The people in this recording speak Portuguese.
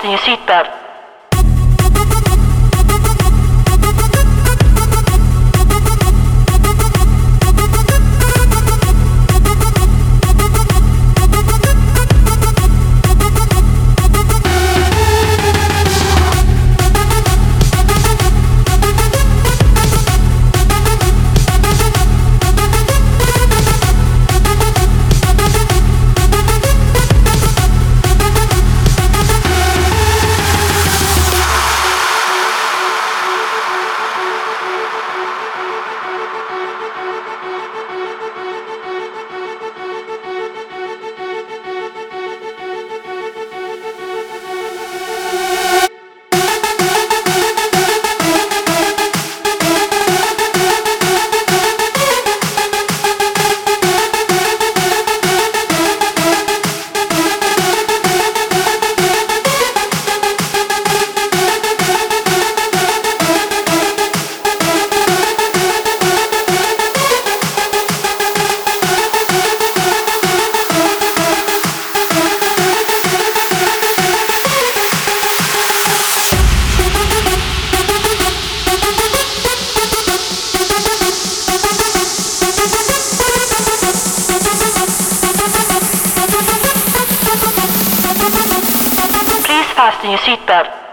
fasten your seatbelt. Fasten your seatbelt.